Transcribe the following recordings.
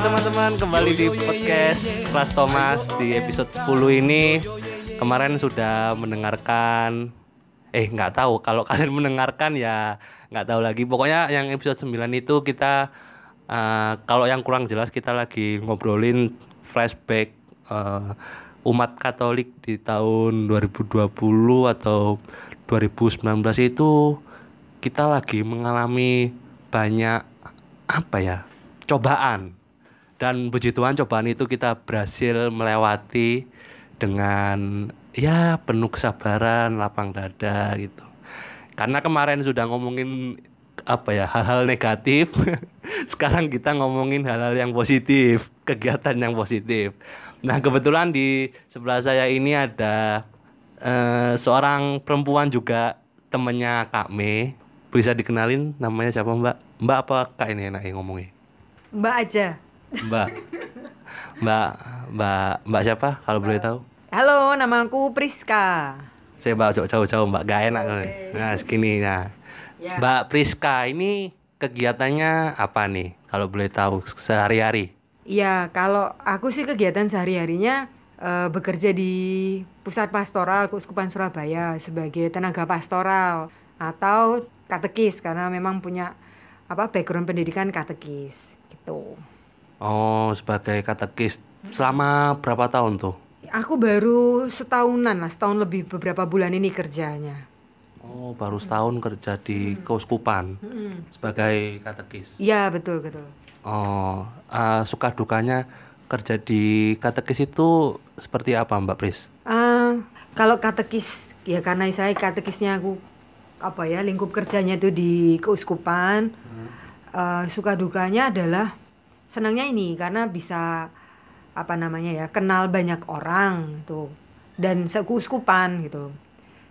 Teman-teman, kembali di podcast Kelas Thomas di episode 10 ini. Kemarin sudah mendengarkan eh nggak tahu kalau kalian mendengarkan ya nggak tahu lagi. Pokoknya yang episode 9 itu kita eh, kalau yang kurang jelas kita lagi ngobrolin flashback eh, umat Katolik di tahun 2020 atau 2019 itu kita lagi mengalami banyak apa ya cobaan dan puji Tuhan cobaan itu kita berhasil melewati dengan ya penuh kesabaran lapang dada gitu. Karena kemarin sudah ngomongin apa ya hal-hal negatif sekarang kita ngomongin hal-hal yang positif kegiatan yang positif. Nah kebetulan di sebelah saya ini ada eh, seorang perempuan juga temennya Kak Mei. Bisa dikenalin namanya siapa Mbak? Mbak apa Kak ini enaknya ngomongnya? Mbak aja. Mbak Mbak Mbak Mbak siapa kalau boleh tahu Halo, nama aku Priska. saya bawa jauh-jauh Mbak gak enak Oke. nah segini nah Ya. Mbak Priska ini kegiatannya apa nih kalau boleh tahu sehari-hari Iya, kalau aku sih kegiatan sehari-harinya eh, bekerja di Pusat Pastoral Keuskupan Surabaya sebagai tenaga pastoral atau katekis karena memang punya apa background pendidikan katekis gitu. Oh sebagai katekis selama berapa tahun tuh Aku baru setahunan lah, setahun lebih beberapa bulan ini kerjanya. oh baru setahun kerja di keuskupan Mm-mm. sebagai katekis Iya, betul betul. Oh, eh, suka dukanya kerja di katekis itu seperti apa Mbak Pris? Eh, kalau katekis ya karena saya katekisnya aku apa ya lingkup kerjanya itu di keuskupan eh, suka dukanya adalah senangnya ini karena bisa apa namanya ya kenal banyak orang tuh dan sekeuskupan gitu.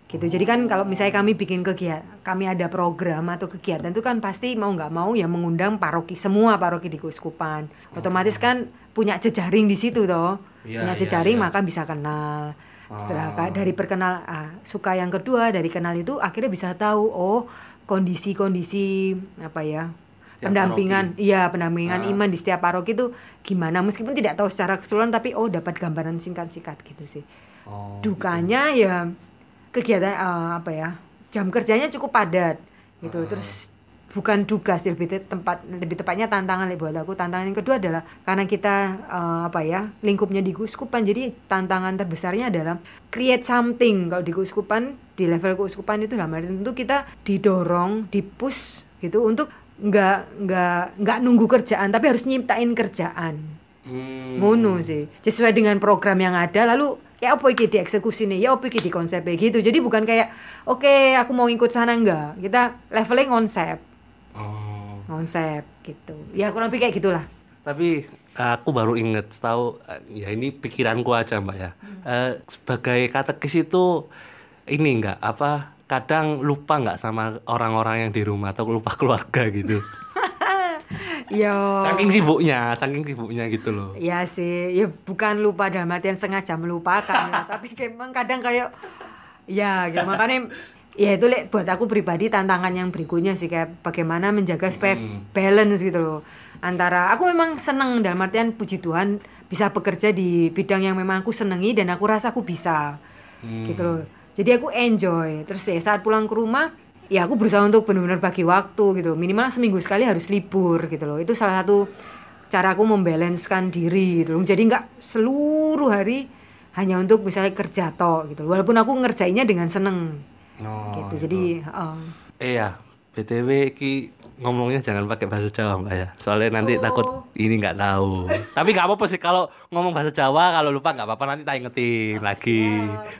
Gitu. Jadi kan kalau misalnya kami bikin kegiatan kami ada program atau kegiatan itu kan pasti mau nggak mau ya mengundang paroki semua paroki di keuskupan. Otomatis kan punya jejaring di situ toh. Iya, punya iya, jejaring iya. maka bisa kenal. Setelah Ah. dari perkenal ah, suka yang kedua dari kenal itu akhirnya bisa tahu oh kondisi-kondisi apa ya Pendampingan. iya pendampingan Ah. iman di setiap paroki itu gimana? Meskipun tidak tahu secara keseluruhan tapi oh dapat gambaran singkat-singkat gitu sih. Oh, dukanya ya kegiatan eh, apa ya jam kerjanya cukup padat gitu. Ah. terus bukan duga sih lebih te- tempat lebih tepatnya tantangan buat aku. Tantangan yang kedua adalah karena kita eh, apa ya lingkupnya di keuskupan jadi tantangan terbesarnya adalah create something. Kalau di keuskupan di level keuskupan itu dalam arti tentu kita didorong dipush gitu untuk nggak nggak nggak nunggu kerjaan tapi harus nyiptain kerjaan. Hmm. ngono sih. Sesuai dengan program yang ada lalu ya apa iki dieksekusi nih ya apa iki di konsep gitu. Jadi bukan kayak oke aku mau ikut sana enggak kita leveling konsep Oh. konsep gitu. Ya kurang lebih kayak gitulah. Tapi aku baru inget tahu ya ini pikiranku aja Mbak ya. Eh, sebagai katekis itu ini enggak apa kadang lupa nggak sama orang-orang yang di rumah atau lupa keluarga gitu. yo Saking sibuknya, saking sibuknya gitu loh. ya sih ya bukan lupa dalam artian sengaja melupakan ya. tapi kayak emang kadang kayak ya gitu makanya ya itu Lek, buat aku pribadi tantangan yang berikutnya sih kayak bagaimana menjaga supaya Hmm. balance gitu loh antara aku memang seneng dalam artian puji Tuhan bisa bekerja di bidang yang memang aku senengi dan aku rasa aku bisa Hmm. gitu loh jadi aku enjoy. Terus ya saat pulang ke rumah ya aku berusaha untuk benar-benar bagi waktu gitu. Minimal seminggu sekali harus libur gitu loh. Itu salah satu cara aku membalancekan diri gitu loh. Jadi nggak seluruh hari hanya untuk misalnya kerja tok gitu. Walaupun aku ngerjainnya dengan seneng. Oh, gitu. Itu. jadi heeh. Eh ya, BTW ki ngomongnya jangan pakai bahasa Jawa Mbak ya. Soalnya nanti Oh. takut ini nggak tahu. Tapi nggak apa-apa sih kalau ngomong bahasa Jawa kalau lupa nggak apa-apa nanti tak ingetin lagi.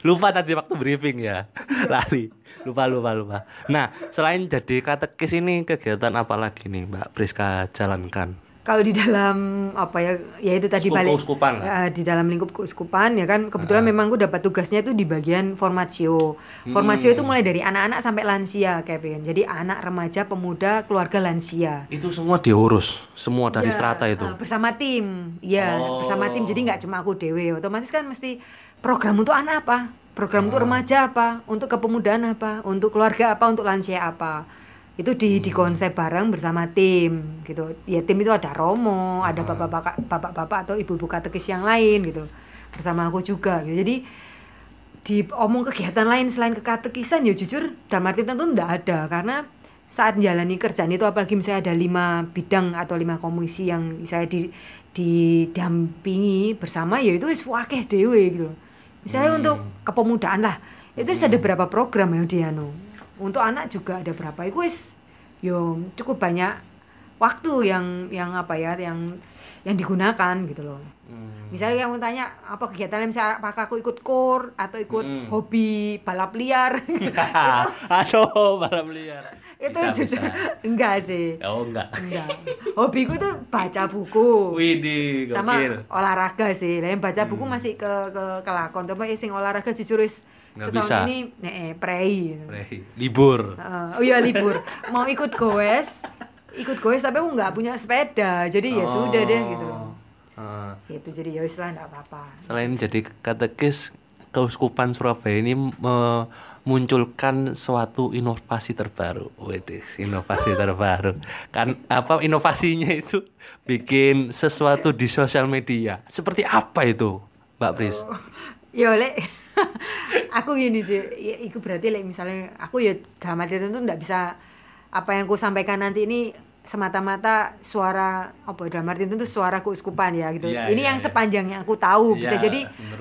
Lupa tadi waktu briefing ya. Lali. Lupa lupa lupa. Nah, selain jadi katekis ini kegiatan apa lagi nih Mbak Priska jalankan? Kalau di dalam apa ya ya itu tadi Skup- balik keuskupan lah. ya, di dalam lingkup keuskupan ya kan kebetulan Ah. memang aku dapat tugasnya itu di bagian formatio. Formatio Hmm. itu mulai dari anak-anak sampai lansia Kevin. Jadi anak remaja pemuda keluarga lansia. Itu semua diurus, semua dari Ya, strata itu. ah, bersama tim. Ya Oh. bersama tim. Jadi nggak cuma aku dewe otomatis kan mesti program untuk anak apa? Program untuk remaja apa? Untuk kepemudaan apa? Untuk keluarga apa? Untuk lansia apa itu di di konsep bareng bersama tim gitu. Ya tim itu ada Romo ada bapak-bapak bapak-bapak atau ibu-ibu katekis yang lain gitu. Bersama aku juga gitu. jadi di omong kegiatan lain selain kekatekisan ya jujur dalam arti tentu enggak ada. Karena saat menjalani kerjaan itu apalagi misalnya ada lima bidang atau lima komisi yang saya di didampingi bersama ya itu wis wakeh dewe gitu. Misalnya Hmm. untuk kepemudaan lah itu wis ada berapa program yang dia no untuk anak juga ada berapa itu wis yo cukup banyak waktu yang yang apa ya yang yang digunakan gitu loh Hmm. misalnya kamu tanya apa kegiatan lain misalnya apakah aku ikut kor atau ikut Hmm. hobi balap liar Aduh, balap liar. itu Bisa, jujur bisa. enggak sih Oh, enggak. enggak hobiku tuh baca buku Widih, sama olahraga sih lah yang baca buku Hmm. masih ke ke kelakon tapi sing olahraga jujur wis Nggak setahun bisa. ini nek prei Reh, Libur. Heeh. oh iya libur mau ikut goes ikut goes tapi aku nggak punya sepeda jadi ya sudah deh gitu Oh. Heeh. itu jadi ya wis lah nggak apa-apa Selain jadi katekis, Keuskupan Surabaya ini memunculkan suatu inovasi terbaru. Wedis, inovasi terbaru. Kan apa inovasinya itu bikin sesuatu di sosial media. Seperti apa itu, Mbak Pris? ya lek aku gini sih ya, itu berarti lek misalnya aku ya dalam arti tentu nggak bisa apa yang aku sampaikan nanti ini semata-mata suara apa dalam arti tentu suara keuskupan ya gitu Iya, ini iya, yang iya. sepanjang yang aku tahu bisa Iya, jadi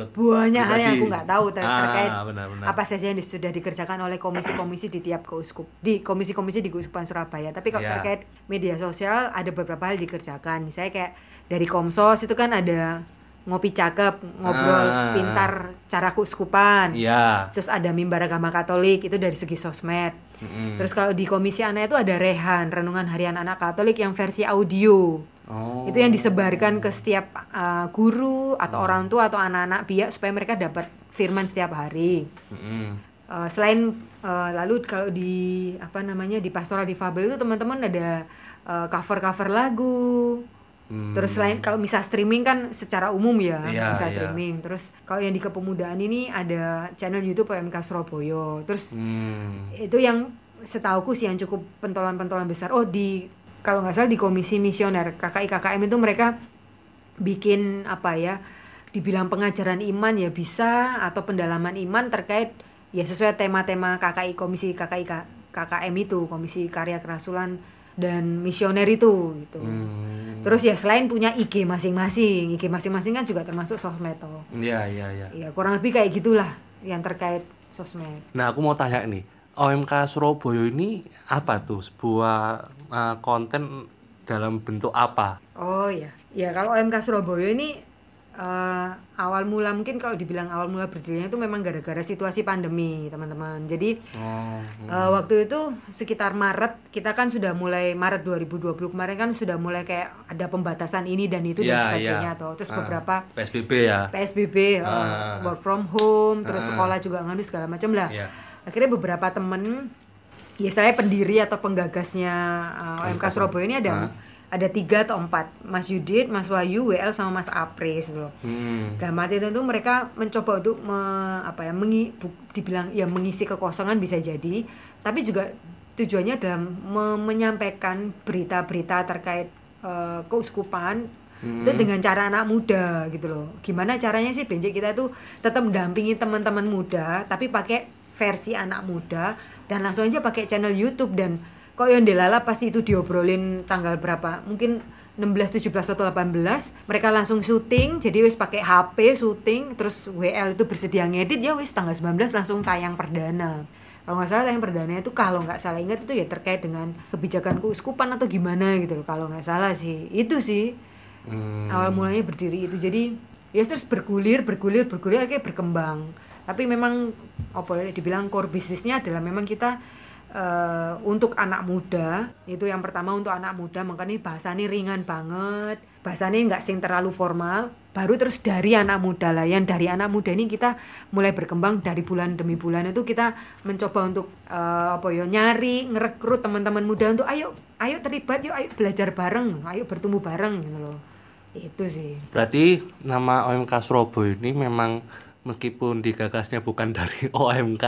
banyak hal yang aku nggak tahu ter- Ah, terkait benar-benar. apa saja yang sudah dikerjakan oleh komisi-komisi di tiap keuskup di komisi-komisi di keuskupan Surabaya tapi kalau Iya. terkait media sosial ada beberapa hal dikerjakan misalnya kayak dari komsos itu kan ada ngopi cakep ngobrol Ah. pintar cara keuskupan Iya. terus ada mimbar agama Katolik itu dari segi sosmed Mm-mm. terus kalau di komisi anak itu ada Rehan renungan harian anak Katolik yang versi audio Oh. itu yang disebarkan ke setiap uh, guru atau Hmm. orang tua atau anak-anak biak supaya mereka dapat firman setiap hari Mm-mm. Uh, selain uh, lalu kalau di apa namanya di pastoral difabel itu teman-teman ada uh, cover-cover lagu Hmm. terus selain kalau misal streaming kan secara umum ya Iya, bisa iya. streaming terus kalau yang di kepemudaan ini ada channel YouTube PMK Surabaya terus Hmm. itu yang setauku sih yang cukup pentolan-pentolan besar oh di kalau nggak salah di komisi misioner KKI KKM itu mereka bikin apa ya dibilang pengajaran iman ya bisa atau pendalaman iman terkait ya sesuai tema-tema KKI komisi KKI KKM itu komisi karya kerasulan dan misioner itu gitu Hmm. terus ya selain punya IG masing-masing IG masing-masing kan juga termasuk sosmed toh Iya, iya, iya. ya kurang lebih kayak gitulah yang terkait sosmed Nah, aku mau tanya nih, OMK Surabaya ini apa tuh? Sebuah uh, konten dalam bentuk apa? Oh ya, ya kalau OMK Surabaya ini eh, awal mula mungkin kalau dibilang awal mula berdirinya itu memang gara-gara situasi pandemi teman-teman. Jadi Oh. eh, waktu itu sekitar Maret kita kan sudah mulai Maret 2020 kemarin kan sudah mulai kayak ada pembatasan ini dan itu dan Iya, sebagainya iya. toh. Terus Ah, beberapa PSBB ya. PSBB eh, Ah. work from home, terus Ah. sekolah juga nganu segala macam lah. Iya. Akhirnya beberapa temen ya saya pendiri atau penggagasnya uh, OMK Surabaya ini ada Ah. Ada tiga atau empat Mas Yudit, Mas Wahyu, WL sama Mas Apris gitu loh. Hmm. Dalam arti tentu mereka mencoba untuk me- apa ya mengi, bu- dibilang ya mengisi kekosongan bisa jadi, tapi juga tujuannya dalam me- menyampaikan berita-berita terkait eh, keuskupan Hmm. itu dengan cara anak muda gitu loh. Gimana caranya sih Benjek kita tuh tetap mendampingi teman-teman muda tapi pakai versi anak muda dan langsung aja pakai channel YouTube dan kok yang delala pasti itu diobrolin tanggal berapa? Mungkin 16, 17 atau 18 mereka langsung syuting jadi wis pakai HP syuting terus WL itu bersedia ngedit ya wis tanggal 19 langsung tayang perdana. Kalau nggak salah tayang perdana itu kalau nggak salah ingat itu ya terkait dengan kebijakan keuskupan atau gimana gitu loh kalau nggak salah sih. Itu sih. Hmm. awal mulanya berdiri itu. Jadi ya terus bergulir bergulir bergulir akhirnya berkembang. Tapi memang apa ya dibilang core bisnisnya adalah memang kita eh, untuk anak muda itu yang pertama untuk anak muda makanya bahasanya ringan banget bahasanya nggak sing terlalu formal baru terus dari anak muda lah. Yang dari anak muda ini kita mulai berkembang dari bulan demi bulan itu kita mencoba untuk eh, apa ya nyari ngerekrut teman-teman muda untuk ayo ayo terlibat yuk ayo belajar bareng ayo bertumbuh bareng gitu loh. Itu sih. Berarti nama OMK Surabaya ini memang meskipun digagasnya bukan dari OMK,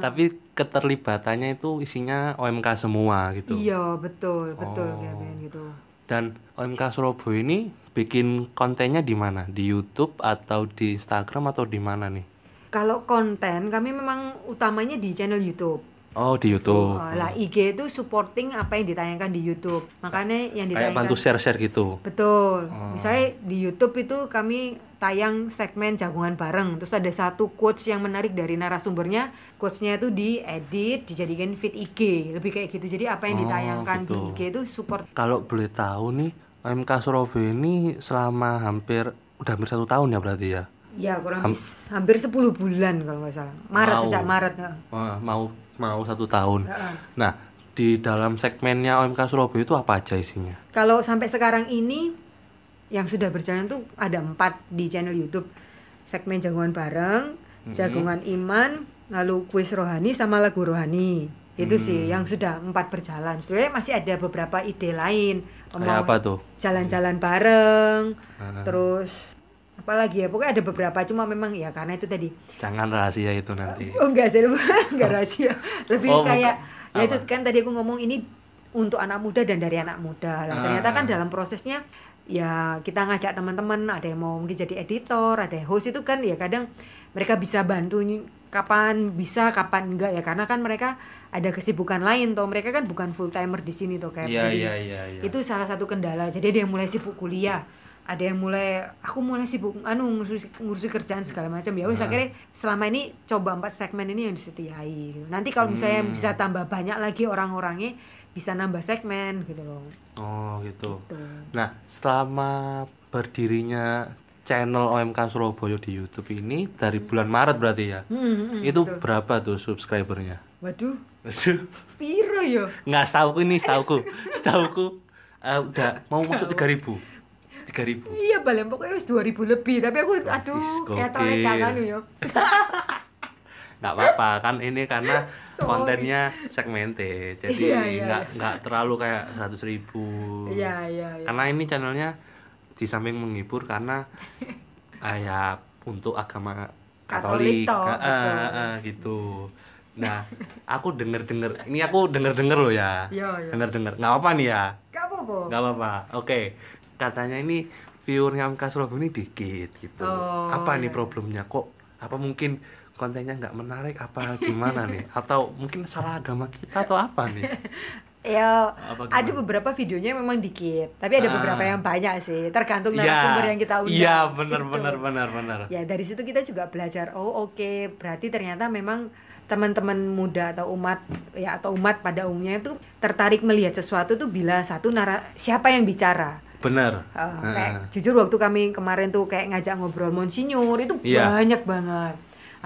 tapi keterlibatannya itu isinya OMK semua gitu. Iya, betul, betul Oh. Kevin gitu. Dan OMK Surabaya ini bikin kontennya di mana? Di YouTube atau di Instagram atau di mana nih? Kalau konten kami memang utamanya di channel YouTube. Oh, di YouTube. Oh, lah IG itu supporting apa yang ditayangkan di YouTube. Makanya yang Kayak ditayangkan bantu share-share gitu. Betul. Oh. Misalnya di YouTube itu kami tayang segmen jagungan bareng. Terus ada satu quotes yang menarik dari narasumbernya. Quotesnya itu diedit, dijadikan feed IG. Lebih kayak gitu. Jadi apa yang Oh, ditayangkan gitu. di IG itu support. Kalau boleh tahu nih, OMK Surabaya ini selama hampir udah hampir satu tahun ya berarti ya? Ya kurang Ham- hampir 10 bulan kalau nggak salah. Maret Wow. sejak Maret. Wah, mau mau satu tahun. Heeh. Nah, di dalam segmennya OMK Surabaya itu apa aja isinya? Kalau sampai sekarang ini yang sudah berjalan tuh ada empat di channel YouTube. Segmen jagungan bareng, Mm-mm. jagungan iman, lalu kuis rohani sama lagu rohani. Itu sih Hmm. yang sudah empat berjalan. Sebenarnya masih ada beberapa ide lain. Kayak apa tuh? Jalan-jalan bareng, Nah, terus apalagi ya pokoknya ada beberapa cuma memang ya karena itu tadi jangan rahasia itu nanti. oh enggak sih enggak rahasia lebih Oh, kayak bukan. ya itu kan tadi aku ngomong ini untuk anak muda dan dari anak muda lah ternyata kan Ah. dalam prosesnya ya kita ngajak teman-teman ada yang mau mungkin jadi editor ada yang host itu kan ya kadang mereka bisa bantu kapan bisa kapan enggak ya karena kan mereka ada kesibukan lain toh mereka kan bukan full timer di sini toh kayak jadi iya, iya, iya. itu salah satu kendala jadi ada yang mulai sibuk kuliah ada yang mulai aku mulai sibuk anu ngurusi, ngurusi kerjaan segala macam ya wis Nah. akhirnya selama ini coba empat segmen ini yang disetiai gitu. nanti kalau misalnya Hmm. bisa tambah banyak lagi orang-orangnya bisa nambah segmen gitu loh Oh, gitu. Tuh. Nah, selama berdirinya channel OMK Surabaya di YouTube ini dari bulan Maret berarti ya? Hmm, hmm, hmm, itu betul. berapa tuh subscribernya? waduh Aduh, piro yo nggak setauku ini setauku, setauku eh, udah mau masuk tiga ribu, tiga ribu. iya balen pokoknya wis 2000 lebih tapi aku Wah, aduh gokil. kangen yo Nggak apa-apa kan ini karena Sorry. kontennya segmented, jadi Iya, iya, nggak iya. nggak terlalu kayak seratus ribu. iya iya iya Karena ini channelnya di samping menghibur karena ah, ya untuk agama Katolik Katolik, toh, betul. ah, gitu. Nah, aku denger-denger, ini aku denger-denger loh ya, iya iya denger-denger. Nggak apa nih ya, gak apa-apa nggak apa-apa. Oke, katanya ini viewernya Amka Surabaya ini dikit gitu. Oh, apa nih iya. problemnya kok? Apa mungkin kontennya nggak menarik? Apa gimana nih? Atau mungkin salah agama kita atau apa nih? ya Apa ada beberapa videonya memang dikit tapi ada Ah. beberapa yang banyak sih tergantung Iya, narasumber yang kita undang Iya, benar Gitu. benar benar benar. ya dari situ kita juga belajar oh oke berarti ternyata memang teman-teman muda atau umat ya atau umat pada umumnya itu tertarik melihat sesuatu tuh bila satu nara siapa yang bicara Benar. Uh, Heeh. kayak jujur waktu kami kemarin tuh kayak ngajak ngobrol Monsinyur itu Iya. banyak banget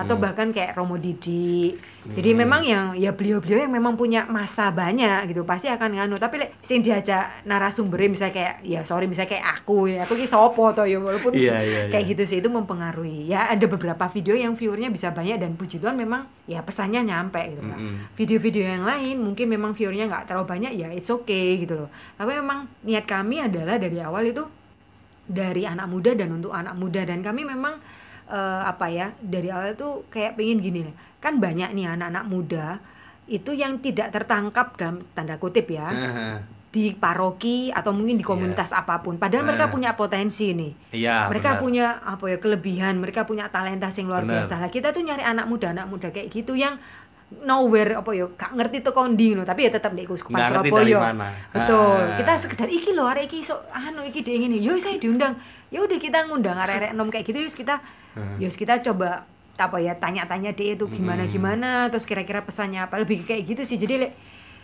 atau Hmm. bahkan kayak Romo Didi jadi Hmm. memang yang ya beliau-beliau yang memang punya masa banyak gitu pasti akan nganu tapi lek sing diajak narasumbernya misalnya kayak ya sorry misalnya kayak aku ya aku ki sopo toh ya walaupun Iya, iya, kayak iya. gitu sih itu mempengaruhi ya ada beberapa video yang viewernya bisa banyak dan puji Tuhan memang ya pesannya nyampe gitu kan Mm-mm. video-video yang lain mungkin memang viewernya nggak terlalu banyak ya it's okay gitu loh tapi memang niat kami adalah dari awal itu dari anak muda dan untuk anak muda dan kami memang eh, apa ya dari awal itu kayak pengen gini nih. Kan banyak nih anak-anak muda itu yang tidak tertangkap dalam tanda kutip ya di paroki atau mungkin di komunitas apa pun. Padahal mereka punya potensi nih. Iya. mereka benar. punya apa ya kelebihan mereka punya talenta yang luar Benar. biasa. Lah kita tuh nyari anak muda anak muda kayak gitu yang nowhere apa ya gak ngerti tuh kondi loh tapi ya tetap di Kuskupan Surabaya. betul. Ah. kita sekedar iki loh arek iki so anu iki deh ini yo saya diundang. Ya udah kita ngundang arek-arek nom kayak gitu yus kita Yus kita coba apa ya tanya-tanya dia itu gimana Hmm. gimana terus kira-kira pesannya apa lebih kayak gitu sih jadi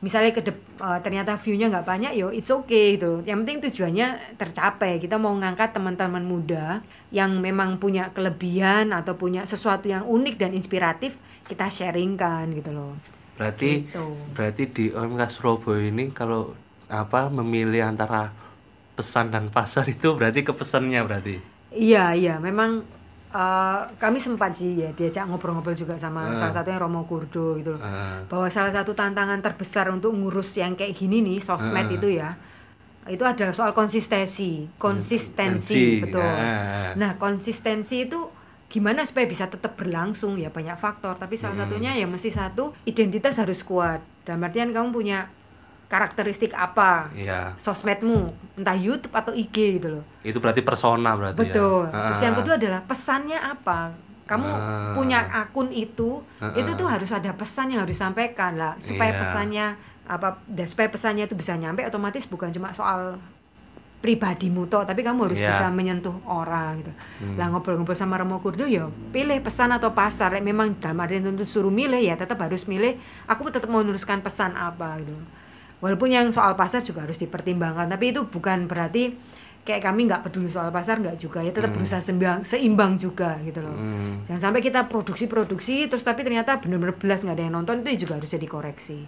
misalnya ke eh, ternyata view-nya nggak banyak yo it's okay gitu yang penting tujuannya tercapai kita mau ngangkat teman-teman muda yang memang punya kelebihan atau punya sesuatu yang unik dan inspiratif kita sharingkan gitu loh Berarti gitu. berarti di OMK Surabaya ini kalau apa memilih antara pesan dan pasar itu berarti ke pesannya berarti. Iya iya memang eh, kami sempat sih ya diajak ngobrol-ngobrol juga sama Ah. salah satunya Romo Kurdo gitu loh Heeh. bahwa salah satu tantangan terbesar untuk ngurus yang kayak gini nih sosmed Ah. itu ya itu adalah soal konsistensi konsistensi Konsistensi, betul ah. nah konsistensi itu gimana supaya bisa tetap berlangsung ya banyak faktor tapi salah Hmm. satunya ya mesti satu identitas harus kuat dalam artian kamu punya karakteristik apa Iya. sosmedmu entah YouTube atau IG gitu loh Itu berarti persona berarti betul ya. terus yang kedua adalah pesannya apa kamu Ah. punya akun itu Ah. itu tuh harus ada pesan yang harus disampaikan lah supaya Iya. pesannya apa dan supaya pesannya itu bisa nyampe otomatis bukan cuma soal pribadimu toh tapi kamu harus Iya. bisa menyentuh orang gitu Hmm. lah ngobrol-ngobrol sama Remo Kurdo ya pilih pesan atau pasar Lek memang dalam artian tentu suruh milih ya tetap harus milih aku tetap mau meneruskan pesan apa gitu walaupun yang soal pasar juga harus dipertimbangkan tapi itu bukan berarti kayak kami nggak peduli soal pasar nggak juga ya tetap Hmm. berusaha seimbang, seimbang juga gitu loh Hmm. jangan sampai kita produksi-produksi terus tapi ternyata benar-benar belas nggak ada yang nonton itu juga harus dikoreksi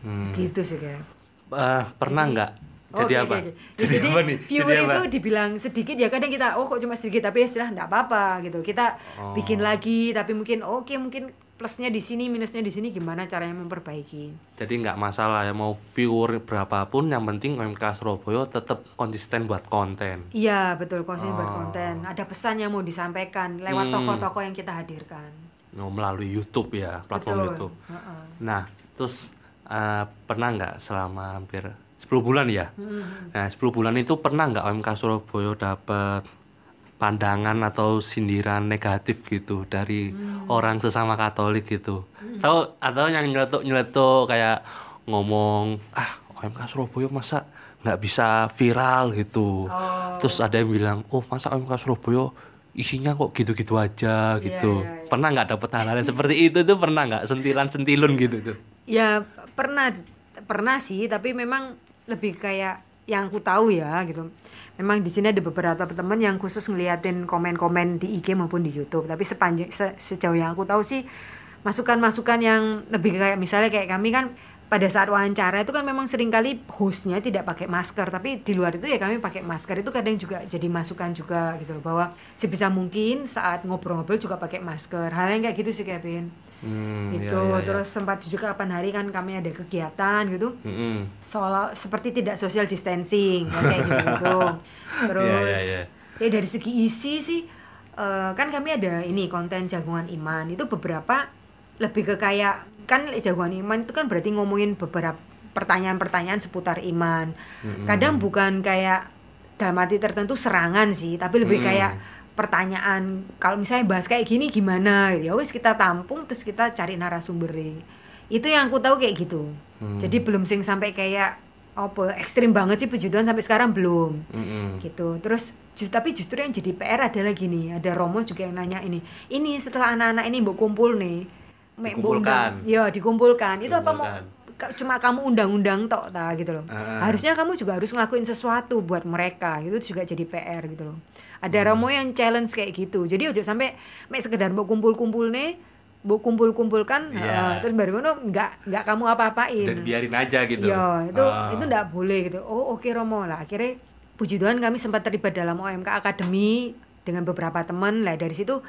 Hmm. gitu sih kayak Eh, pernah nggak? Jadi Oke, apa? oke, oke. Ya, Jadi, jadi apa nih? viewer Jadi apa? itu dibilang sedikit ya kadang kita oh kok cuma sedikit tapi ya sudah nggak apa-apa gitu kita Oh. bikin lagi tapi mungkin oke mungkin plusnya di sini minusnya di sini gimana caranya memperbaiki Jadi nggak masalah ya mau viewer berapapun yang penting OMK Surabaya tetap konsisten buat konten. iya betul konsen Oh. berkonten ada pesan yang mau disampaikan lewat Hmm. tokoh-tokoh yang kita hadirkan Oh, melalui YouTube ya, platform betul YouTube. Heeh. Nah, terus eh, pernah nggak selama hampir 10 bulan ya? Hmm. Nah, 10 bulan itu pernah nggak OMK Surabaya dapat pandangan atau sindiran negatif gitu dari Hmm. orang sesama Katolik gitu? Tahu atau yang nyeletuk-nyeletuk kayak ngomong, "Ah, OMK Surabaya masa nggak bisa viral gitu." Oh. Terus ada yang bilang, "Oh, masa OMK Surabaya isinya kok gitu-gitu aja Iya, gitu." iya, iya. Pernah nggak dapet hal-hal seperti itu tuh pernah nggak sentilan-sentilun gitu tuh? Ya pernah pernah sih, tapi memang lebih kayak yang aku tahu ya gitu. Memang di sini ada beberapa teman yang khusus ngeliatin komen-komen di IG maupun di YouTube. Tapi sepanjang se- sejauh yang aku tahu sih masukan-masukan yang lebih kayak misalnya kayak kami kan pada saat wawancara itu kan memang sering kali hostnya tidak pakai masker. Tapi di luar itu ya kami pakai masker. Itu kadang juga jadi masukan juga gitu loh bahwa sebisa mungkin saat ngobrol-ngobrol juga pakai masker. Hal yang kayak gitu sih Kevin Hmm, iya, itu iya, iya. terus sempat juga kapan hari kan kami ada kegiatan gitu Mm-mm. seolah seperti tidak social distancing ya, kayak gitu gitu terus Iya, iya, iya. ya dari segi isi sih eh, kan kami ada ini konten jagungan iman itu beberapa lebih ke kayak kan jagungan iman itu kan berarti ngomongin beberapa pertanyaan-pertanyaan seputar iman Mm-mm. kadang bukan kayak dalam arti tertentu serangan sih tapi lebih Mm-mm. kayak pertanyaan kalau misalnya bahas kayak gini gimana? Ya wis kita tampung terus kita cari narasumbernya itu yang aku tahu kayak gitu. Hmm. jadi belum sing sampai kayak apa ekstrim banget sih Tuhan sampai sekarang belum. Mm-mm. gitu. Terus just, tapi justru yang jadi PR adalah gini ada Romo juga yang nanya ini ini setelah anak-anak ini mbok kumpul nih Dikumpulkan. ya dikumpulkan. Itu apa mau cuma kamu undang-undang tok ta gitu loh. Ah. harusnya kamu juga harus ngelakuin sesuatu buat mereka. Itu juga jadi PR gitu loh ada Hmm. Romo yang challenge kayak gitu jadi ojo sampai mek sekedar mau kumpul-kumpul nih mau kumpul-kumpulkan Iya. eh, terus baru ngono nggak nggak kamu apa-apain Dan biarin aja gitu. Iya, itu Ah. itu enggak boleh gitu. Oh, oke Romo lah. Akhirnya puji Tuhan kami sempat terlibat dalam OMK Academy dengan beberapa teman. Lah dari situ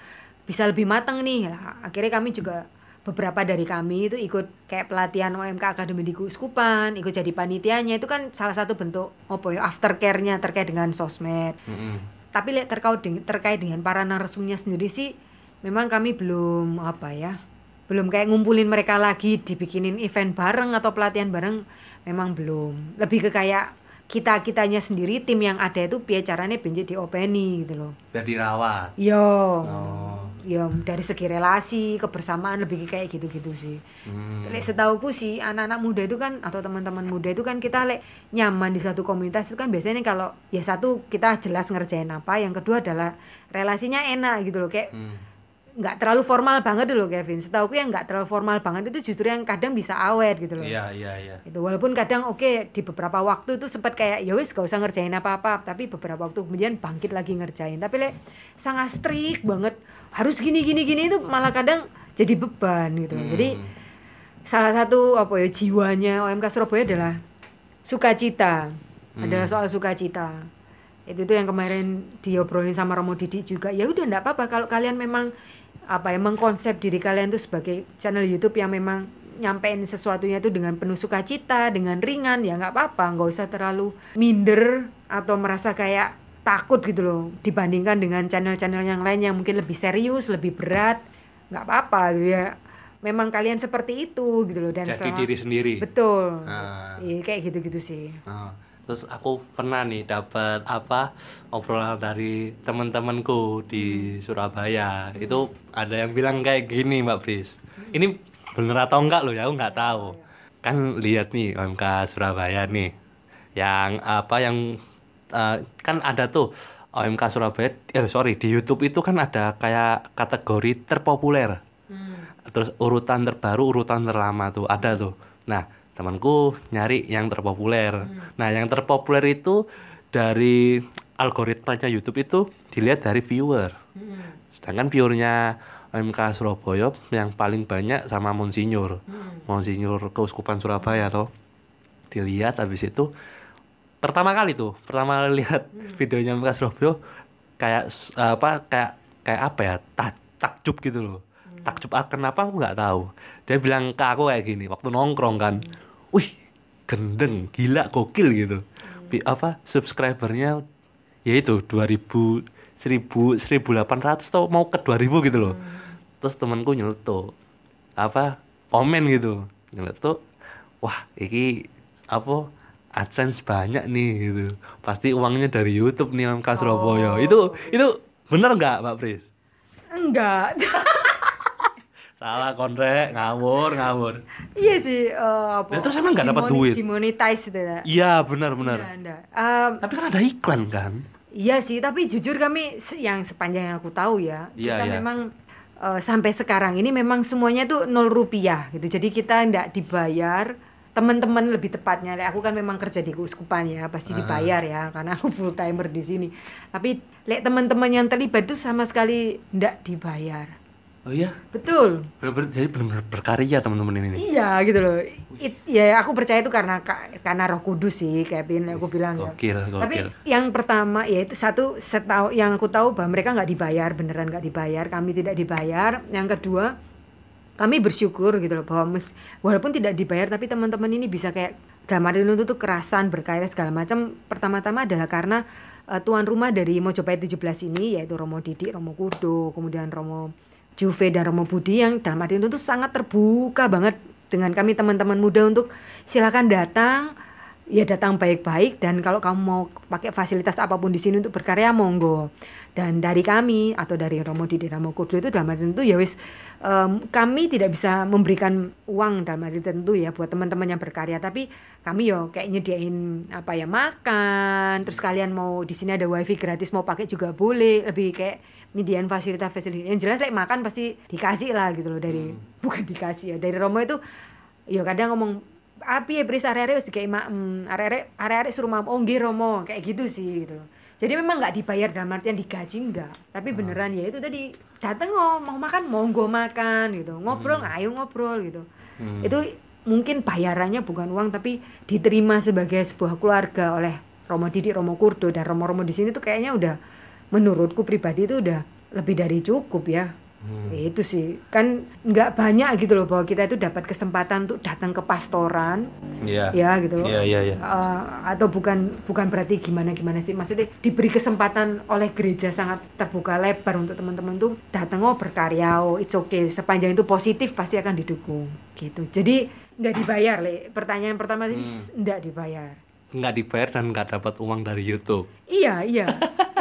bisa lebih matang nih. Lah, akhirnya kami juga beberapa dari kami itu ikut kayak pelatihan OMK Academy di Kuskupan, ikut jadi panitianya. Itu kan salah satu bentuk apa ya aftercare-nya terkait dengan sosmed. Mm-mm. Tapi lihat terkait dengan, terkait dengan para narasumnya sendiri sih memang kami belum apa ya belum kayak ngumpulin mereka lagi dibikinin event bareng atau pelatihan bareng memang belum lebih ke kayak kita kitanya sendiri tim yang ada itu biar caranya benci diopeni gitu loh Biar dirawat. yo Oh. Yo dari segi relasi kebersamaan lebih kayak gitu-gitu sih Hmm. Lek setauku sih anak-anak muda itu kan atau teman-teman muda itu kan kita lek nyaman di satu komunitas itu kan biasanya kalau ya satu kita jelas ngerjain apa, yang kedua adalah relasinya enak gitu loh kayak Hmm. Nggak terlalu formal banget loh Kevin. Setauku yang nggak terlalu formal banget itu justru yang kadang bisa awet gitu loh. Iya, iya, iya. Itu walaupun kadang oke di beberapa waktu itu sempat kayak ya wis gak usah ngerjain apa-apa, tapi beberapa waktu kemudian bangkit lagi ngerjain. Tapi lek sangat strict banget harus gini gini gini itu malah kadang jadi beban gitu. Hmm. Jadi salah satu apa ya jiwanya OMK Surabaya adalah sukacita Hmm. adalah soal sukacita itu tuh yang kemarin diobrolin sama Romo Didi juga ya udah enggak apa-apa kalau kalian memang apa ya mengkonsep diri kalian tuh sebagai channel YouTube yang memang nyampein sesuatunya tuh dengan penuh sukacita dengan ringan ya nggak apa-apa nggak usah terlalu minder atau merasa kayak takut gitu loh dibandingkan dengan channel-channel yang lain yang mungkin lebih serius lebih berat nggak apa-apa gitu ya memang kalian seperti itu gitu loh dan Jadi selama- diri sendiri. betul. Iya, kayak gitu-gitu sih Ah, terus aku pernah nih dapat apa obrolan dari teman-temanku di Surabaya. Itu ada yang bilang kayak gini, Mbak Pris. Ini bener atau enggak loh ya, aku nggak tahu. Kan lihat nih OMK Surabaya nih. Yang apa yang eh, kan ada tuh OMK Surabaya eh sorry di YouTube itu kan ada kayak kategori terpopuler terus urutan terbaru urutan terlama tuh ada tuh nah temanku nyari yang terpopuler. Nah yang terpopuler itu dari algoritmanya YouTube itu dilihat dari viewer. Sedangkan viewernya MK Surabaya yang paling banyak sama Monsinyur. Monsinyur Keuskupan Surabaya tuh dilihat habis itu pertama kali tuh pertama kali lihat videonya MK Surabaya kayak apa kayak kayak apa ya tak takjub gitu loh. Takjub ah, kenapa aku nggak tahu? Dia bilang ke aku kayak gini waktu nongkrong kan wih gendeng gila gokil gitu. Bi- apa subscribernya ya itu 2000 1000 1800 atau mau ke 2000 gitu loh. Terus temanku nyeletuk apa komen gitu. Nyeletuk wah iki apa AdSense banyak nih gitu. Pasti uangnya dari YouTube nih Om Surabaya Oh. itu itu bener nggak Mbak Pris? Enggak salah konrek ngawur ngawur iya sih eh, apa Lah, terus emang nggak dapat duit? dimonetize itu ya iya benar benar Iya. Em, tapi kan ada iklan kan Iya sih, tapi jujur kami yang sepanjang yang aku tahu ya, Iya, kita iya. memang eh, sampai sekarang ini memang semuanya tuh nol rupiah gitu. Jadi kita ndak dibayar teman-teman lebih tepatnya. Aku kan memang kerja di keuskupan ya, pasti dibayar ya karena aku full timer di sini. Tapi lek teman-teman yang terlibat itu sama sekali ndak dibayar. Oh iya Betul. benar jadi benar berkarya teman-teman ini Iya gitu loh. It- ya aku percaya itu karena ka- karena Roh Kudus sih, Kevin aku bilang ya. gokil Tapi gokil yang pertama yaitu satu setahu yang aku tahu bahwa mereka nggak dibayar beneran nggak dibayar kami tidak dibayar. Yang kedua kami bersyukur gitu loh bahwa mes- walaupun tidak dibayar tapi teman-teman ini bisa kayak dalam arti itu tuh kerasan berkarya segala macam. Pertama-tama adalah karena eh, tuan rumah dari Mojopahit 17 ini yaitu Romo Didik, Romo Kudo, kemudian Romo Juve dan Romo Budi yang dalam arti itu tuh sangat terbuka banget dengan kami teman-teman muda untuk silakan datang. Ya datang baik-baik dan kalau kamu mau pakai fasilitas apa pun di sini untuk berkarya monggo. Dan dari kami atau dari Romo Didi Romo Kudu itu dalam arti tentu ya wis em, kami tidak bisa memberikan uang dalam arti tentu ya buat teman-teman yang berkarya. Tapi kami yo kayak nyediain apa ya makan terus kalian mau di sini ada wifi gratis mau pakai juga boleh. Lebih kayak nyediain fasilitas-fasilitas. Yang jelas like makan pasti dikasih lah gitu loh dari bukan dikasih ya dari Romo itu ya kadang ngomong api ya beri area-area wis kayak maem area-area area suruh mam oh nggih Romo kayak gitu sih gitu jadi memang nggak dibayar dalam artian digaji enggak tapi beneran ya itu tadi dateng oh, mau makan monggo makan gitu. Ngobrol ayo ngobrol gitu. Hmm. itu mungkin bayarannya bukan uang tapi diterima sebagai sebuah keluarga oleh Romo Didi, Romo Kurdo dan Romo-Romo di sini tuh kayaknya udah menurutku pribadi itu udah lebih dari cukup ya. Hmm. Ya Itu sih. Kan nggak banyak gitu loh bahwa kita itu dapat kesempatan untuk datang ke pastoran iya. ya gitu. iya iya iya. Eh, atau bukan bukan berarti gimana gimana sih. Maksudnya diberi kesempatan oleh gereja sangat terbuka lebar untuk teman-teman tuh datang oh berkarya oh it's okay. Sepanjang itu positif pasti akan didukung gitu. Jadi nggak dibayar le. Pertanyaan pertama tadi Hmm. nggak dibayar. Nggak dibayar dan nggak dapat uang dari YouTube. Iya iya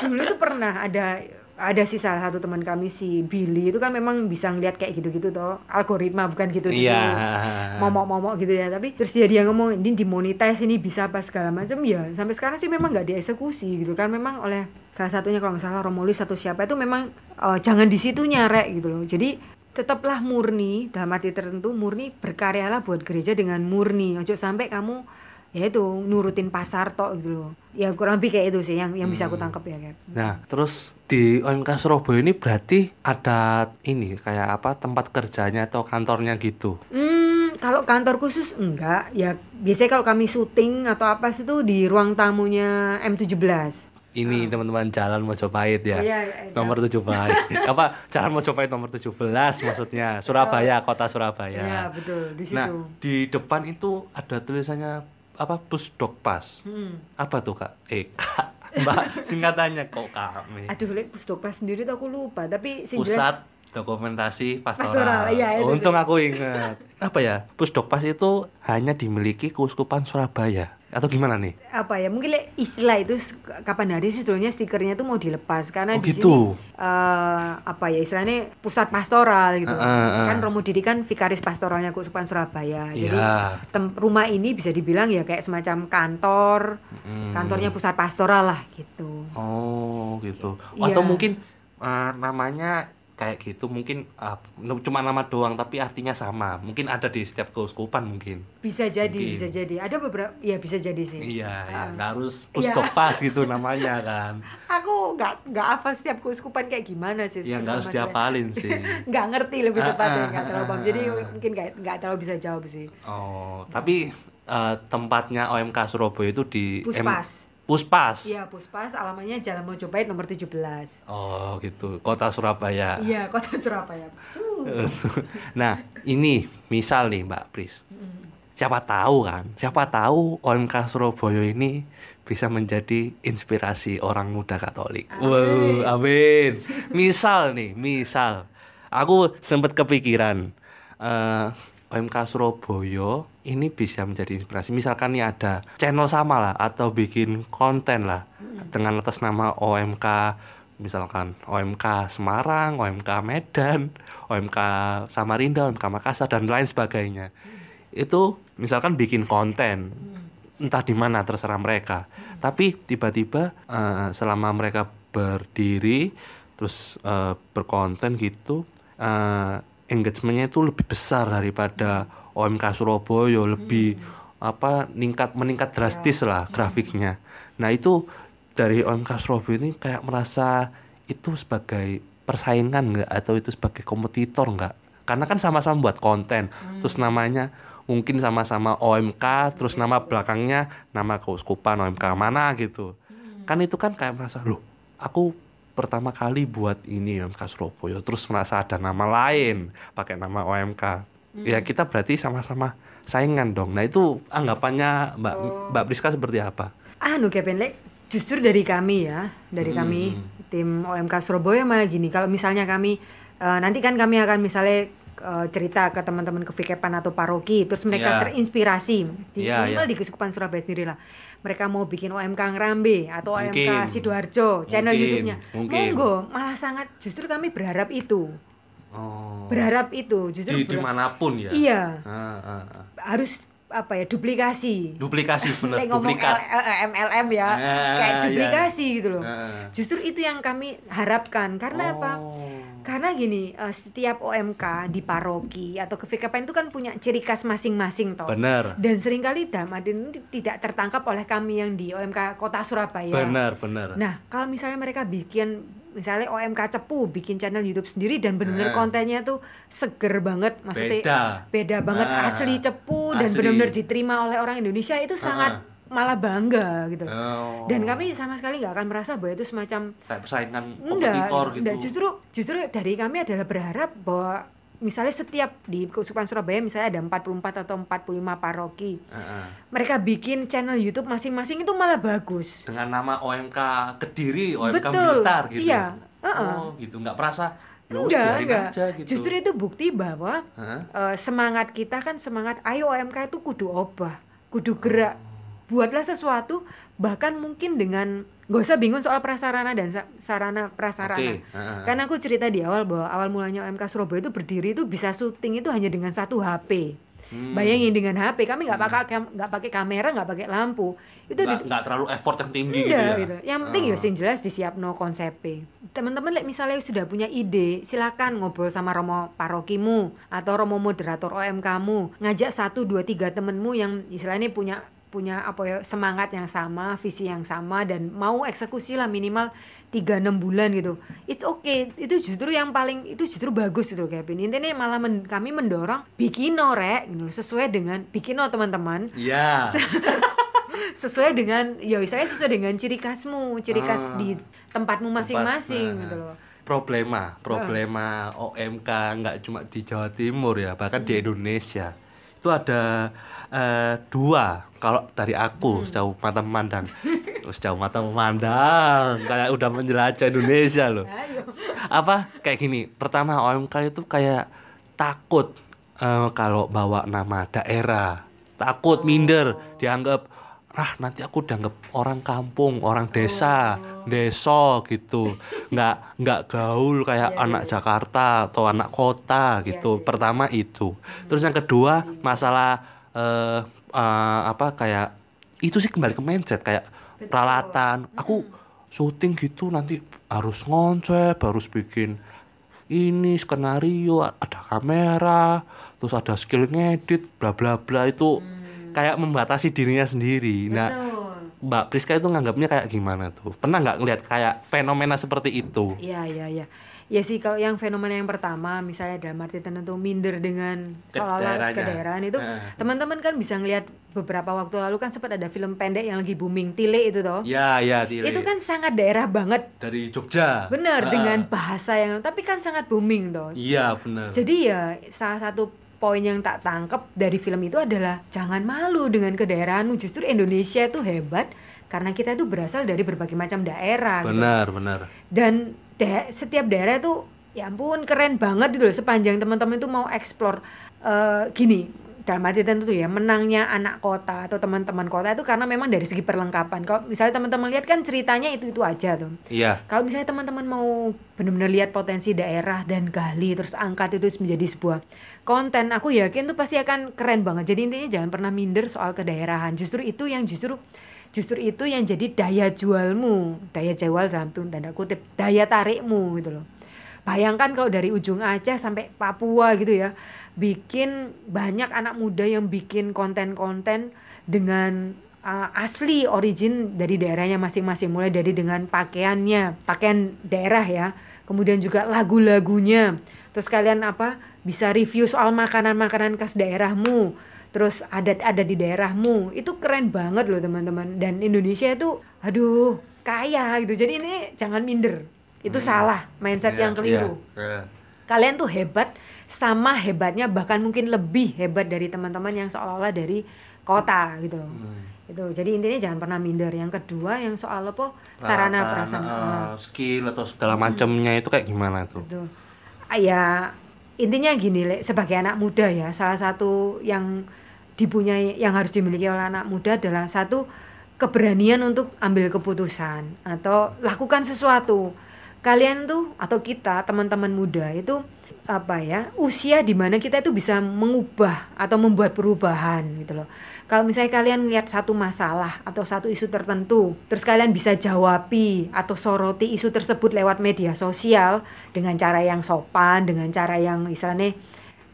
dulu itu pernah ada ada sih salah satu teman kami si Billy itu kan memang bisa ngeliat kayak gitu-gitu toh. Algoritma bukan gitu iya. Momok-momok gitu ya tapi terus dia dia ngomong ini dimonetize ini bisa apa segala macam. Ya sampai sekarang sih memang nggak dieksekusi gitu kan. Memang oleh salah satunya kalau nggak salah Romulis atau siapa itu memang eh, jangan di situ nyarek gitu loh. Jadi tetaplah murni dalam arti tertentu murni berkaryalah buat gereja dengan murni. Ojo sampai kamu ya itu nurutin pasar tok gitu loh ya kurang lebih kayak itu sih yang yang bisa aku Hmm. tangkap ya Cap. Nah, terus di OMK Surabaya ini berarti ada ini kayak apa tempat kerjanya atau kantornya gitu. Hmm, kalau kantor khusus enggak. Ya biasanya kalau kami syuting atau apa sih itu di ruang tamunya M17. Ini teman-teman Jalan Mojopahit ya. Oh, iya, iya, Nomor 17. apa? Jalan Mojopahit nomor 17 maksudnya. Surabaya, kota Surabaya. Iya, betul di situ. Nah, di depan itu ada tulisannya apa? Pusdok Pas. Hmm. Apa tuh, Kak? Eh, Kak. Mbak, singkatannya kok kami. Aduh, lek Pusdokpas sendiri tuh aku lupa, tapi Pusat Dokumentasi Pastoral. Pastoral, iya, itu Untung tuh. aku ingat. Apa ya? Pusdokpas itu hanya dimiliki Keuskupan Surabaya atau gimana nih? apa ya mungkin istilah itu kapan hari sih sebetulnya stikernya tuh mau dilepas karena Oh, di gitu. sini eh, apa ya istilahnya pusat pastoral gitu Eh, eh, eh. kan Romo Didi kan vikaris pastoralnya Keuskupan Surabaya jadi Iya. tem- rumah ini bisa dibilang ya kayak semacam kantor Hmm. kantornya pusat pastoral lah gitu Oh, gitu. Iya. Atau mungkin eh, namanya kayak gitu mungkin ah, cuma nama doang tapi artinya sama. Mungkin ada di setiap keuskupan mungkin. bisa jadi Mungkin. bisa jadi ada beberapa ya bisa jadi sih Iya, ya. Ah. Nggak harus Iya. puskoppas gitu namanya kan. aku nggak nggak hafal setiap keuskupan kayak gimana sih Ya nggak harus masalah- diapalin sih. nggak ngerti lebih Ah, tepatnya ah, nggak terlalu ah, paham jadi ah. mungkin nggak nggak terlalu bisa jawab sih Oh, tapi eh, tempatnya OMK Surabaya itu di M- Puspas. Iya, Puspas alamatnya Jalan Mojopahit nomor 17. Oh, gitu. Kota Surabaya. Iya, Kota Surabaya. Nah, ini misal nih Mbak Pris. Mm. Siapa tahu kan? Siapa tahu OMK Surabaya ini bisa menjadi inspirasi orang muda Katolik. Amin. Wow, amin. Misal nih, misal aku sempat kepikiran eh OMK Surabaya ini bisa menjadi inspirasi. Misalkan nih ada channel sama lah atau bikin konten lah dengan atas nama OMK misalkan OMK Semarang, OMK Medan, OMK Samarinda, OMK Makassar dan lain sebagainya. Itu misalkan bikin konten entah di mana terserah mereka. Tapi tiba-tiba eh, selama mereka berdiri terus eh, berkonten gitu eh, engagementnya itu lebih besar daripada OMK Surabaya lebih apa meningkat meningkat drastis lah grafiknya. Nah itu dari OMK Surabaya ini kayak merasa itu sebagai persaingan nggak? Atau itu sebagai kompetitor nggak? Karena kan sama-sama buat konten, terus namanya mungkin sama-sama OMK, terus nama belakangnya nama keuskupan OMK mana gitu. Kan itu kan kayak merasa loh, aku pertama kali buat ini OMK Surabaya, terus merasa ada nama lain pakai nama OMK. Ya kita berarti sama-sama saingan dong. Nah itu anggapannya Mbak Oh. Mbak Priska seperti apa? Anu Kevin Lek, justru dari kami ya, dari Hmm. kami tim OMK Surabaya malah gini. Kalau misalnya kami eh, nanti kan kami akan misalnya eh, cerita ke teman-teman ke Vikepan atau paroki, terus mereka Iya. terinspirasi di Iya, minimal iya. di Keuskupan Surabaya sendiri lah. Mereka mau bikin OMK Ngrambe atau OMK Mungkin. Sidoarjo, channel YouTube-nya. Monggo, malah sangat justru kami berharap itu. Oh. Berharap itu, justru di di mana pun ya. Iya, Ah, ah, ah. harus apa ya duplikasi. Duplikasi ngomong duplikat. MLM ya, Ah, kayak iya. duplikasi gitu loh. Ah. Justru itu yang kami harapkan. Karena apa? Karena gini, eh, setiap OMK di paroki atau ke VKPN itu kan punya ciri khas masing-masing toh. Bener, Dan sering kali Damadin tidak tertangkap oleh kami yang di OMK Kota Surabaya. bener, bener. Nah, kalau misalnya mereka bikin misalnya OMK Cepu bikin channel YouTube sendiri dan benar-benar Nah. kontennya tuh seger banget, maksudnya Beda. beda banget Ah, asli cepu dan asli. benar-benar diterima oleh orang Indonesia itu sangat malah bangga gitu. Oh. Dan kami sama sekali nggak akan merasa bahwa itu semacam kayak persaingan enggak, kompetitor gitu. enggak. justru justru dari kami adalah berharap bahwa misalnya setiap di Keuskupan Surabaya misalnya ada 44 atau 45 paroki. Ah, ah. Mereka bikin channel YouTube masing-masing itu malah bagus. Dengan nama OMK Kediri, OMK Betul. Blitar gitu. Iya, heeh. Oh, gitu. Nggak perasa. Enggak, enggak. aja gitu. Justru itu bukti bahwa eh, semangat kita kan semangat ayo OMK itu kudu obah, kudu gerak. Buatlah sesuatu bahkan mungkin dengan gak usah bingung soal prasarana dan sa- sarana prasarana. Ah, ah. Karena aku cerita di awal bahwa awal mulanya OMK Surabaya itu berdiri itu bisa syuting itu hanya dengan satu HP. Hmm. Bayangin dengan HP, kami nggak pakai nggak pakai kamera, nggak pakai lampu. Itu nggak, terlalu effort yang tinggi gitu Iya ya. gitu. Yang penting ya Oh. sing jelas disiapno konsepnya. Teman-teman misalnya sudah punya ide, silakan ngobrol sama romo parokimu atau romo moderator OMKmu, ngajak satu dua tiga temenmu yang istilahnya punya punya apa ya semangat yang sama, visi yang sama dan mau eksekusi lah minimal 3-6 bulan gitu. It's okay. Itu justru yang paling itu justru bagus gitu Kevin. Intinya malah men- kami mendorong bikin rek gitu, sesuai dengan bikin teman-teman Iya. sesuai dengan ya istilahnya sesuai dengan ciri khasmu ciri khas Ah. di tempatmu masing-masing Tempat, gitu nah. loh problema problema OMK nggak cuma di Jawa Timur ya bahkan di Indonesia itu ada eh, dua. Kalau dari aku sejauh mata memandang. Sejauh mata memandang. Kayak udah menjelajah Indonesia loh. Ayo. apa? Kayak gini. Pertama OMK itu kayak takut eh, kalau bawa nama daerah. Takut minder. Dianggap ah nanti aku dianggap orang kampung orang desa deso gitu. Nggak nggak gaul kayak Iya, anak iya. Jakarta atau anak kota Iya, gitu. iya. pertama itu. Terus yang kedua masalah eh, eh, apa kayak itu sih kembali ke mindset kayak Betul. peralatan. Aku syuting gitu nanti harus ngonsep harus bikin ini skenario ada kamera terus ada skill ngedit bla bla bla itu kayak membatasi dirinya sendiri nah Betul. Mbak Priska itu nganggapnya kayak gimana tuh pernah nggak ngeliat kayak fenomena seperti itu Iya, iya, iya. Ya sih kalau yang fenomena yang pertama misalnya dalam arti tertentu minder dengan Ke seolah-olah kedaerahan itu teman-teman kan bisa ngelihat beberapa waktu lalu kan sempat ada film pendek yang lagi booming Tile itu toh. ya ya Tile. Itu kan sangat daerah banget. dari Jogja Bener dengan bahasa yang tapi kan sangat booming toh. iya benar Jadi ya salah satu poin yang tak tangkep dari film itu adalah jangan malu dengan kedaerahanmu. Justru Indonesia itu hebat karena kita itu berasal dari berbagai macam daerah. gitu. benar benar Dan da- setiap daerah itu ya ampun keren banget gitu loh sepanjang teman-teman itu mau explore eh, gini dalam arti tertentu ya menangnya anak kota atau teman-teman kota itu karena memang dari segi perlengkapan. Kalau misalnya teman-teman lihat kan ceritanya itu itu aja tuh. iya Kalau misalnya teman-teman mau benar-benar lihat potensi daerah dan gali terus angkat itu menjadi sebuah konten, aku yakin tuh pasti akan keren banget. Jadi intinya jangan pernah minder soal kedaerahan. Justru itu yang justru justru itu yang jadi daya jualmu, daya jual dalam tanda kutip, daya tarikmu gitu loh. Bayangkan kalau dari ujung Aceh sampai Papua gitu ya, bikin banyak anak muda yang bikin konten-konten dengan uh, asli origin dari daerahnya masing-masing. Mulai dari dengan pakaiannya pakaian daerah ya. Kemudian juga lagu-lagunya. Terus kalian apa bisa review soal makanan-makanan khas daerahmu. Terus adat-adat di daerahmu. Itu keren banget loh teman-teman. Dan Indonesia itu aduh kaya gitu. Jadi ini jangan minder. Itu Hmm. salah mindset Iya, yang keliru. iya, iya. kalian tuh hebat sama hebatnya bahkan mungkin lebih hebat dari teman-teman yang seolah-olah dari kota gitu loh. Hmm. itu jadi intinya jangan pernah minder. Yang kedua yang soal apa? Sarana Peralatan, prasarana eh, skill atau segala macamnya itu kayak gimana tuh? Betul. Ah, ya intinya gini Le, sebagai anak muda ya salah satu yang dipunyai yang harus dimiliki oleh anak muda adalah satu keberanian untuk ambil keputusan atau lakukan sesuatu. Kalian tuh atau kita teman-teman muda itu apa ya usia di mana kita itu bisa mengubah atau membuat perubahan gitu loh. Kalau misalnya kalian lihat satu masalah atau satu isu tertentu terus kalian bisa jawabi atau soroti isu tersebut lewat media sosial dengan cara yang sopan dengan cara yang istilahnya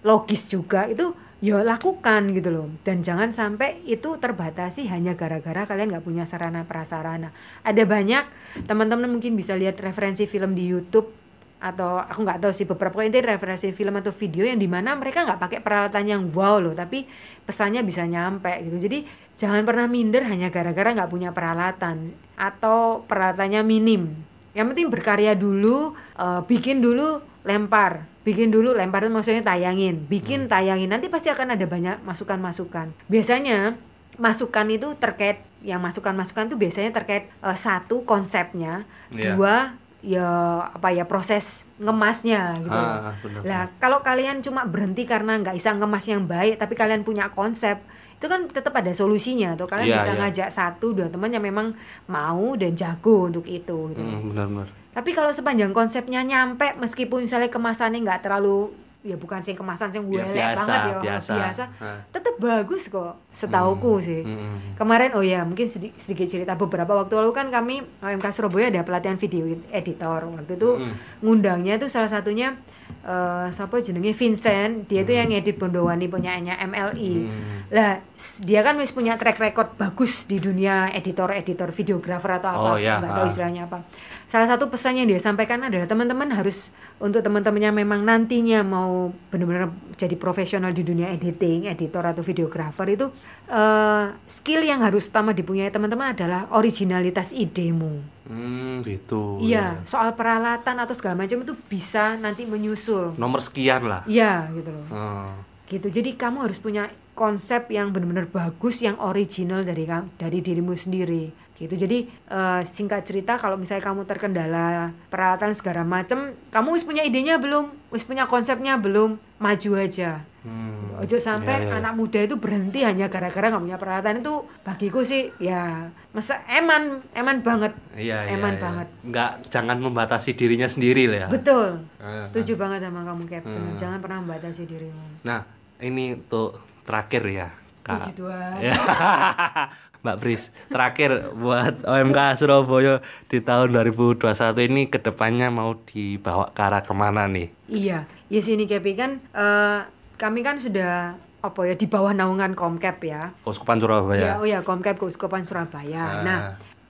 logis juga itu ya lakukan gitu loh. Dan jangan sampai itu terbatasi hanya gara-gara kalian nggak punya sarana prasarana. Ada banyak teman-teman mungkin bisa lihat referensi film di YouTube atau aku nggak tahu sih beberapa ini referensi film atau video yang di mana mereka nggak pakai peralatan yang wow loh tapi pesannya bisa nyampe gitu. Jadi jangan pernah minder hanya gara-gara nggak punya peralatan atau peralatannya minim. Yang penting berkarya dulu eh, bikin dulu lempar. Bikin dulu lempar itu maksudnya tayangin. Bikin tayangin. Nanti pasti akan ada banyak masukan-masukan. Biasanya masukan itu terkait yang masukan-masukan itu biasanya terkait eh, satu konsepnya. Iya. dua ya apa ya proses ngemasnya gitu. Ah, benar. Lah, kalau kalian cuma berhenti karena nggak bisa ngemas yang baik, tapi kalian punya konsep, itu kan tetap ada solusinya. Tuh kalian Iya, bisa iya. ngajak satu dua teman yang memang mau dan jago untuk itu. Gitu. Hmm, benar-benar. Tapi kalau sepanjang konsepnya nyampe, meskipun misalnya kemasannya nggak terlalu ya bukan sih kemasan gue Ya, biasa, banget ya, biasa. biasa, Ah. tetap bagus kok, setauku sih. Hmm. Kemarin oh ya mungkin sedi- sedikit cerita beberapa waktu lalu kan kami OMK Surabaya ada pelatihan video editor waktu itu Hmm. ngundangnya tuh salah satunya eh siapa jenenge Vincent dia Hmm. yang ngedit Bondowani punyaannya MLI Hmm. lah dia kan wis punya track record bagus di dunia editor editor videografer atau apa Oh, ya, nggak tahu ah. istilahnya apa salah satu pesan yang dia sampaikan adalah teman-teman harus untuk teman-teman yang memang nantinya mau benar-benar jadi profesional di dunia editing editor atau videografer itu eh, skill yang harus utama dipunyai teman-teman adalah originalitas idemu Hmm, gitu. iya ya. soal peralatan atau segala macam itu bisa nanti menyusul Nomor sekian lah. iya gitu loh Oh. gitu jadi kamu harus punya konsep yang benar-benar bagus yang original dari kam- dari dirimu sendiri gitu jadi eh, singkat cerita kalau misalnya kamu terkendala peralatan segala macam kamu wis punya idenya belum wis punya konsepnya belum maju aja Hmm. ojo sampai Iya, iya. anak muda itu berhenti hanya gara-gara nggak punya peralatan itu bagiku sih ya masa eman eman banget Iya, iya, Eman iya. banget. Nggak, jangan membatasi dirinya sendiri lah ya. betul Ah, setuju banget sama kamu Captain Hmm. jangan pernah membatasi dirimu Nah, ini untuk terakhir ya, puji Kak. Tuhan Ya. Mbak Pris, terakhir buat OMK Surabaya di tahun 2021 ini ke depannya mau dibawa ke arah ke mana nih? Iya, ya sini Kepi kan eh, kami kan sudah apa ya di bawah naungan Komkap ya. Keuskupan Ya, Surabaya. oh ya Komkap Keuskupan Surabaya. Ah. Nah,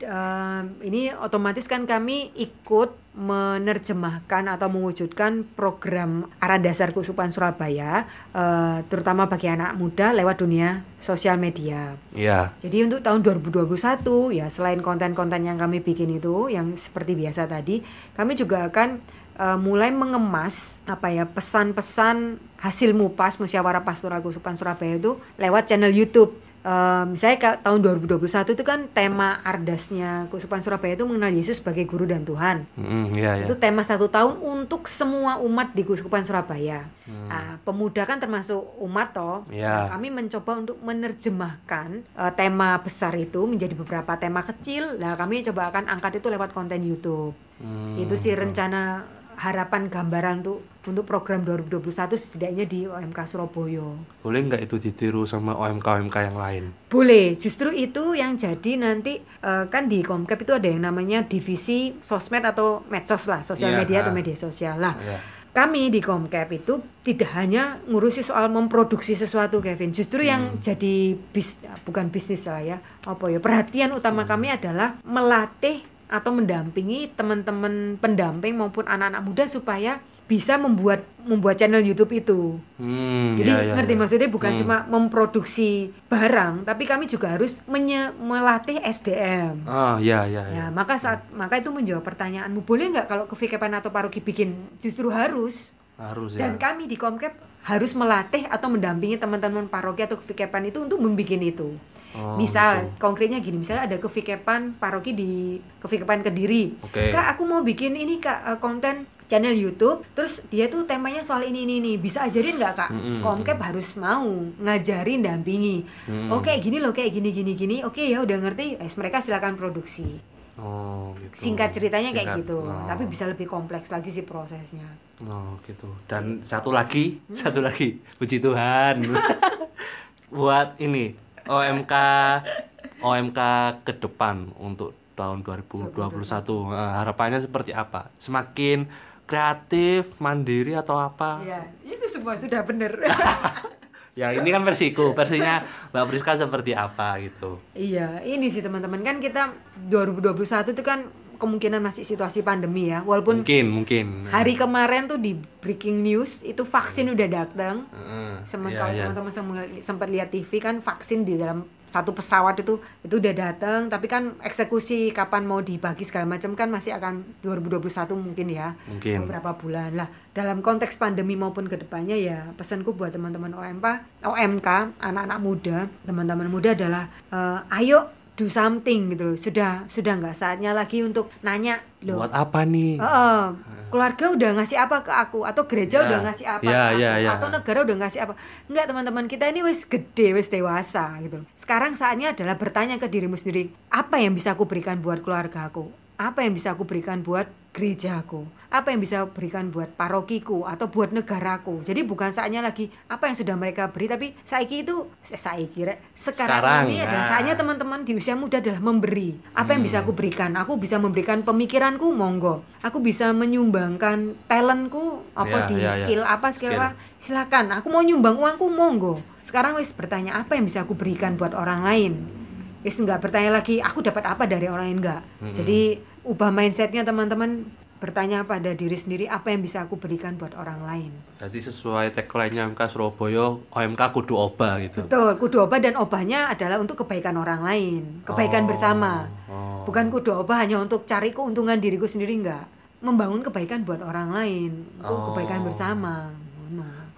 em, ini otomatis kan kami ikut menerjemahkan atau mewujudkan program arah dasar Keuskupan Surabaya, eh, terutama bagi anak muda lewat dunia sosial media. Iya. Jadi untuk tahun 2021 ya selain konten-konten yang kami bikin itu yang seperti biasa tadi, kami juga akan eh, mulai mengemas apa ya pesan-pesan hasil mupas musyawarah pastoral Kusupan Surabaya itu lewat channel YouTube. Eh, misalnya ka- tahun 2021 itu kan tema ardasnya Kusupan Surabaya itu mengenal Yesus sebagai guru dan Tuhan. Mm, iya, iya. Itu tema satu tahun untuk semua umat di Kusupan Surabaya. Hmm. Nah, pemuda kan termasuk umat toh. Iya. Nah, kami mencoba untuk menerjemahkan eh, tema besar itu menjadi beberapa tema kecil. Nah, kami coba akan angkat itu lewat konten YouTube. Hmm. Itu sih rencana harapan gambaran untuk untuk program 2021 setidaknya di OMK Surabaya. Boleh nggak itu ditiru sama OMK-OMK yang lain? Boleh, justru itu yang jadi nanti eh, kan di Komkap itu ada yang namanya divisi sosmed atau medsos lah, sosial Iya, media atau ah. media sosial lah. Iya. kami di Comcap itu tidak hanya ngurusi soal memproduksi sesuatu Kevin justru yang Hmm. jadi bis bukan bisnis lah ya apa ya perhatian utama Hmm. kami adalah melatih atau mendampingi teman-teman pendamping maupun anak-anak muda supaya bisa membuat membuat channel YouTube itu Hmm, jadi iya, iya, ngerti iya. maksudnya bukan Hmm. cuma memproduksi barang tapi kami juga harus menye- melatih SDM Oh, iya, iya, iya. Ya, maka saat maka itu menjawab pertanyaanmu, boleh nggak kalau kevikepan atau paroki bikin? Justru harus. Harus ya. Dan kami di Komkep harus melatih atau mendampingi teman-teman paroki atau kevikepan itu untuk membuat itu. Oh, Misal, gitu. konkretnya gini, misalnya ada kevikepan paroki di kevikepan Kediri. Oke. Kak, aku mau bikin ini Kak eh, konten channel YouTube, terus dia tuh temanya soal ini ini ini. Bisa ajarin nggak Kak? Mm-mm. Komkep harus mau ngajarin dampingi. Hmm. Oh kayak gini loh, kayak gini gini gini. Oke ya udah ngerti. Eh, mereka silakan produksi Oh, gitu. singkat ceritanya kayak Singkat. gitu Oh. tapi bisa lebih kompleks lagi sih prosesnya Oh, gitu. Dan satu lagi, satu lagi. Puji Tuhan. Buat ini OMK OMK ke depan untuk tahun 2021. Eh, harapannya seperti apa? Semakin kreatif, mandiri atau apa? ya itu semua sudah bener Ya, ini kan versiku. Versinya Mbak Priska seperti apa gitu. iya ini sih teman-teman kan kita 2021 itu kan kemungkinan masih situasi pandemi ya walaupun Mungkin, mungkin. hari kemarin tuh di breaking news itu vaksin udah datang Heeh. Semen Iya, kalau iya. teman-teman sem- sempat lihat TV kan vaksin di dalam satu pesawat itu itu udah datang tapi kan eksekusi kapan mau dibagi segala macam kan masih akan 2021 mungkin ya Mungkin. beberapa bulan lah dalam konteks pandemi maupun ke depannya ya pesanku buat teman-teman OMK OMK anak-anak muda teman-teman muda adalah eh, ayo do something gitu loh sudah sudah nggak saatnya lagi untuk nanya loh Buat apa nih? Heeh. keluarga udah ngasih apa ke aku atau gereja Ya. udah ngasih apa Ya, ke aku ya, ya. atau negara udah ngasih apa enggak teman-teman kita ini wis gede wis dewasa gitu loh. sekarang saatnya adalah bertanya ke dirimu sendiri apa yang bisa aku berikan buat keluarga aku apa yang bisa aku berikan buat gerejaku apa yang bisa aku berikan buat parokiku atau buat negaraku jadi bukan saatnya lagi apa yang sudah mereka beri tapi saiki itu eh, saiki rek. sekarang, Sekarang, ini ya. adalah saatnya teman-teman di usia muda adalah memberi apa yang bisa aku berikan aku bisa memberikan pemikiranku monggo aku bisa menyumbangkan talentku Ya, apa di ya, ya. skill apa skill, Skill. apa silakan aku mau nyumbang uangku monggo sekarang wis bertanya apa yang bisa aku berikan buat orang lain wis nggak bertanya lagi aku dapat apa dari orang lain enggak Mm-mm. jadi ubah mindsetnya teman-teman bertanya pada diri sendiri apa yang bisa aku berikan buat orang lain Jadi sesuai tagline-nya OMK Surabaya, OMK kudu oba gitu. betul kudu obah dan obahnya adalah untuk kebaikan orang lain Oh, kebaikan bersama oh. bukan kudu obah hanya untuk cari keuntungan diriku sendiri enggak membangun kebaikan buat orang lain untuk Oh. kebaikan bersama.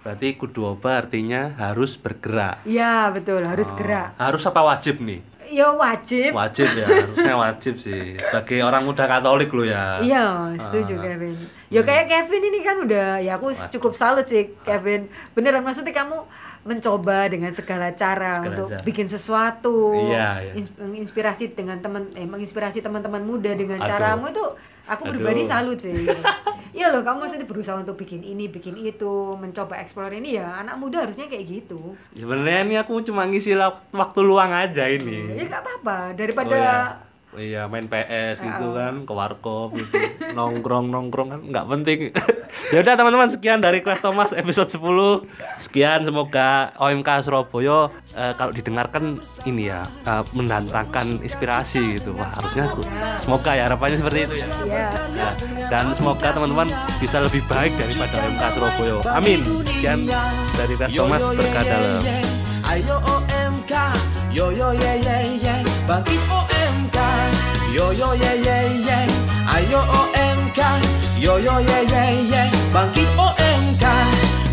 Berarti kudu oba artinya harus bergerak. Iya betul harus Oh, gerak. Harus apa wajib nih? Ya wajib. Wajib ya, harusnya wajib sih. Sebagai orang muda Katolik lo ya. Iya, setuju Ah. Kevin. Ya kayak Kevin ini kan udah, ya aku Wah. cukup salut sih Kevin. Beneran maksudnya kamu mencoba dengan segala cara Segala untuk cara. bikin sesuatu, Iya, iya. ins- menginspirasi dengan teman, eh, menginspirasi teman-teman muda dengan Aduh. caramu itu aku Aduh. pribadi salut sih. Iya loh, kamu maksudnya berusaha untuk bikin ini, bikin itu, mencoba explore ini ya anak muda harusnya kayak gitu. Sebenarnya ini aku cuma ngisi waktu luang aja ini. Ya gak apa-apa daripada Oh, iya. Oh iya main PS Oh. gitu kan ke warkop gitu. Nongkrong nongkrong kan nggak penting. Ya udah teman-teman sekian dari kelas Thomas episode 10 sekian semoga OMK Surabaya eh, kalau didengarkan ini ya eh, mendatangkan inspirasi gitu. Wah harusnya aku semoga ya harapannya seperti itu ya. Ya Nah, dan semoga teman-teman bisa lebih baik daripada OMK Surabaya. Amin. Sekian dari kelas Thomas berkah dalam. Ayo OMK, yo yo ye ye ye, bangkit OMK, yo yo ye ye ye. Ayo OMK, yo yo ye ye ye, bangkit OMK,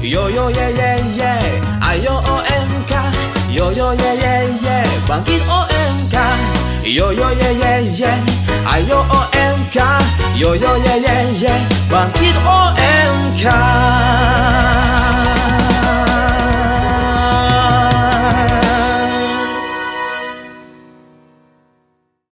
yo yo ye ye ye. Ayo OMK, yo yo ye ye ye, bangkit OMK, yo yo ye ye ye. Ayo OMK, yo yo ye ye ye, bangkit OMK.